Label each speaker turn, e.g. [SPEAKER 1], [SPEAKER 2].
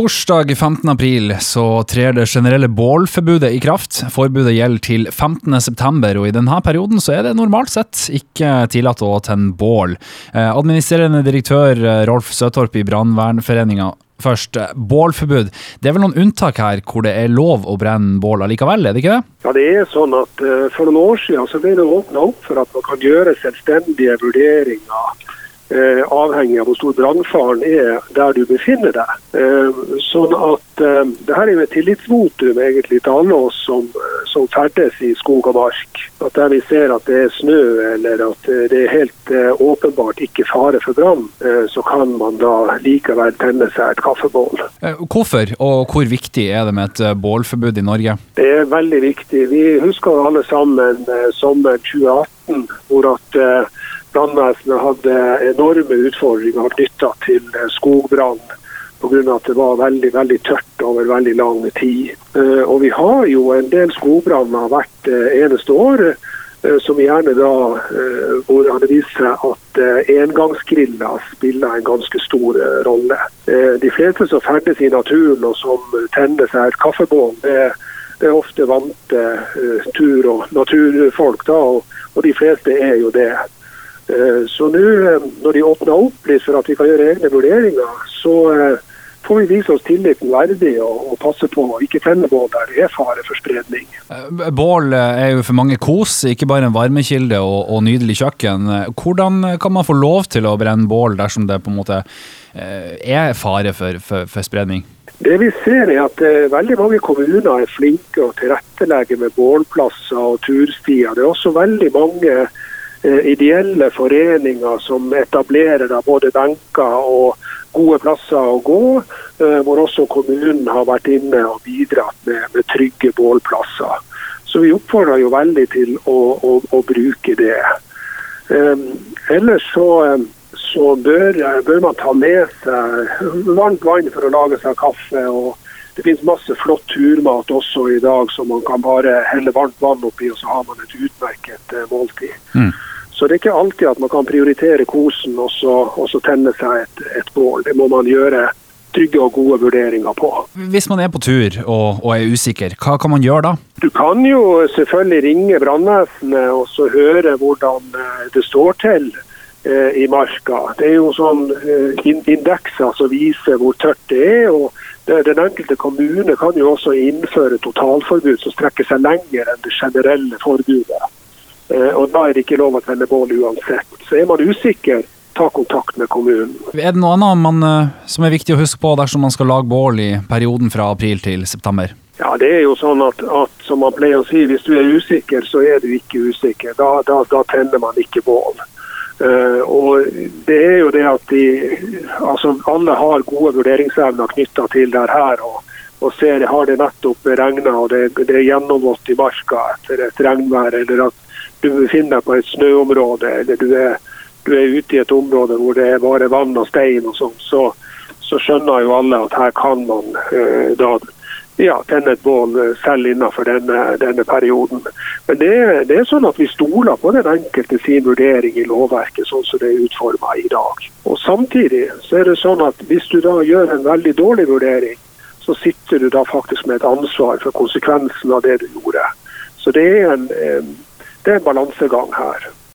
[SPEAKER 1] Torsdag 15. april så trer det generelle bålforbudet i kraft. Forbudet gjelder til 15. september, og i denne perioden så er det normalt sett ikke tillatt å tenne bål. Eh, administrerende direktør eh, Rolf Søtorp i Brannvernforeninga først. Bålforbud. Det er vel noen unntak her hvor det er lov å brenne bål allikevel, er det ikke det?
[SPEAKER 2] Ja, det er sånn at For noen år siden så ble det åpna opp for at man kan gjøre selvstendige vurderinger eh, avhengig av hvor stor brannfaren er der du befinner deg. Eh, sånn at eh, det her er jo et tillitsvotum egentlig til alle oss som, som, ferdes i skog og mark. At der vi ser at det er snø eller at det er helt eh, åpenbart ikke fare for brann, eh, så kan man da likevel tenne seg et kaffebål.
[SPEAKER 1] Eh, hvorfor, og hvor viktig er det med et bålforbud i Norge?
[SPEAKER 2] Det er veldig viktig. Vi husker alle sammen sommeren 2018 hvor at brannvesenet hadde enorme utfordringer knytta til eh, skogbrann pga. at det var veldig veldig tørt over veldig lang tid. Eh, og vi har jo en del skogbranner hvert eh, eneste år. Som gjerne da hvor det viser seg at engangsgriller spiller en ganske stor rolle. De fleste som ferdes i naturen og som tenner seg et kaffebål, det, det er ofte vante tur- og naturfolk. da, og, og de fleste er jo det. Eh, så nå eh, når de åpner opp litt for at vi kan gjøre egne vurderinger, så eh, får vi vise oss tilliten verdig og, og passe på å ikke tenne bål der det er fare for spredning.
[SPEAKER 1] Bål er jo for mange kos, ikke bare en varmekilde og, og, nydelig kjøkken. Hvordan kan man få lov til å brenne bål dersom det på en måte er fare for, for, for spredning?
[SPEAKER 2] Det vi ser er at veldig mange kommuner er flinke å tilrettelegge med bålplasser og turstier. Det er også veldig mange ideelle foreninger som etablerer da både benker og gode plasser å gå, eh, hvor også kommunen har vært inne og bidratt med, med trygge bålplasser. Så vi oppfordrer jo veldig til å, å, å bruke det. Ellers så, så bør, bør, man ta med seg varmt vann for å lage seg kaffe. og Det finnes masse flott turmat også i dag som man kan bare helle varmt vann oppi, og så har man et utmerket måltid. Mm. Så det er ikke alltid at man kan prioritere kosen og så, og så tenne seg et, et, bål. Det må man gjøre trygge og gode vurderinger på.
[SPEAKER 1] Hvis man er på tur og, og er usikker, hva kan man gjøre da?
[SPEAKER 2] Du kan jo selvfølgelig ringe brannvesenet og så høre hvordan eh, det står til eh, i marka. Det er jo sånn eh, indekser som viser hvor tørt det er. og den enkelte kommune kan jo også innføre totalforbud som strekker seg lenger enn det generelle forbudet. Eh, og Da er det ikke lov å tenne bål uansett. Så er man usikker, ta kontakt med kommunen.
[SPEAKER 1] Er det noe annet man, eh, som er viktig å huske på dersom man skal lage bål i perioden fra april til september?
[SPEAKER 2] Ja, det er jo sånn at, at, som man pleier å si, Hvis du er usikker, så er du ikke usikker. Da, da, da tenner man ikke bål. Uh, og det er jo det at de, altså Alle har gode vurderingsevner knytta til det her. og, og ser Har det nettopp regna og det, det er gjennomvått i marka etter et regnvær, eller at du befinner deg på et snøområde eller du er, du er, ute i et område hvor det er bare vann og stein, og sånn, så, så, skjønner jo alle at her kan man eh, da ja, tenne et bål eh, selv innenfor denne, denne perioden. Men det, det, er sånn at vi stoler på den enkelte sin vurdering i lovverket, sånn som det er utforma i dag. Og Samtidig så er det sånn at hvis du da gjør en veldig dårlig vurdering, så sitter du da faktisk med et ansvar for konsekvensen av det du gjorde. Så det er en, det er en balansegang her.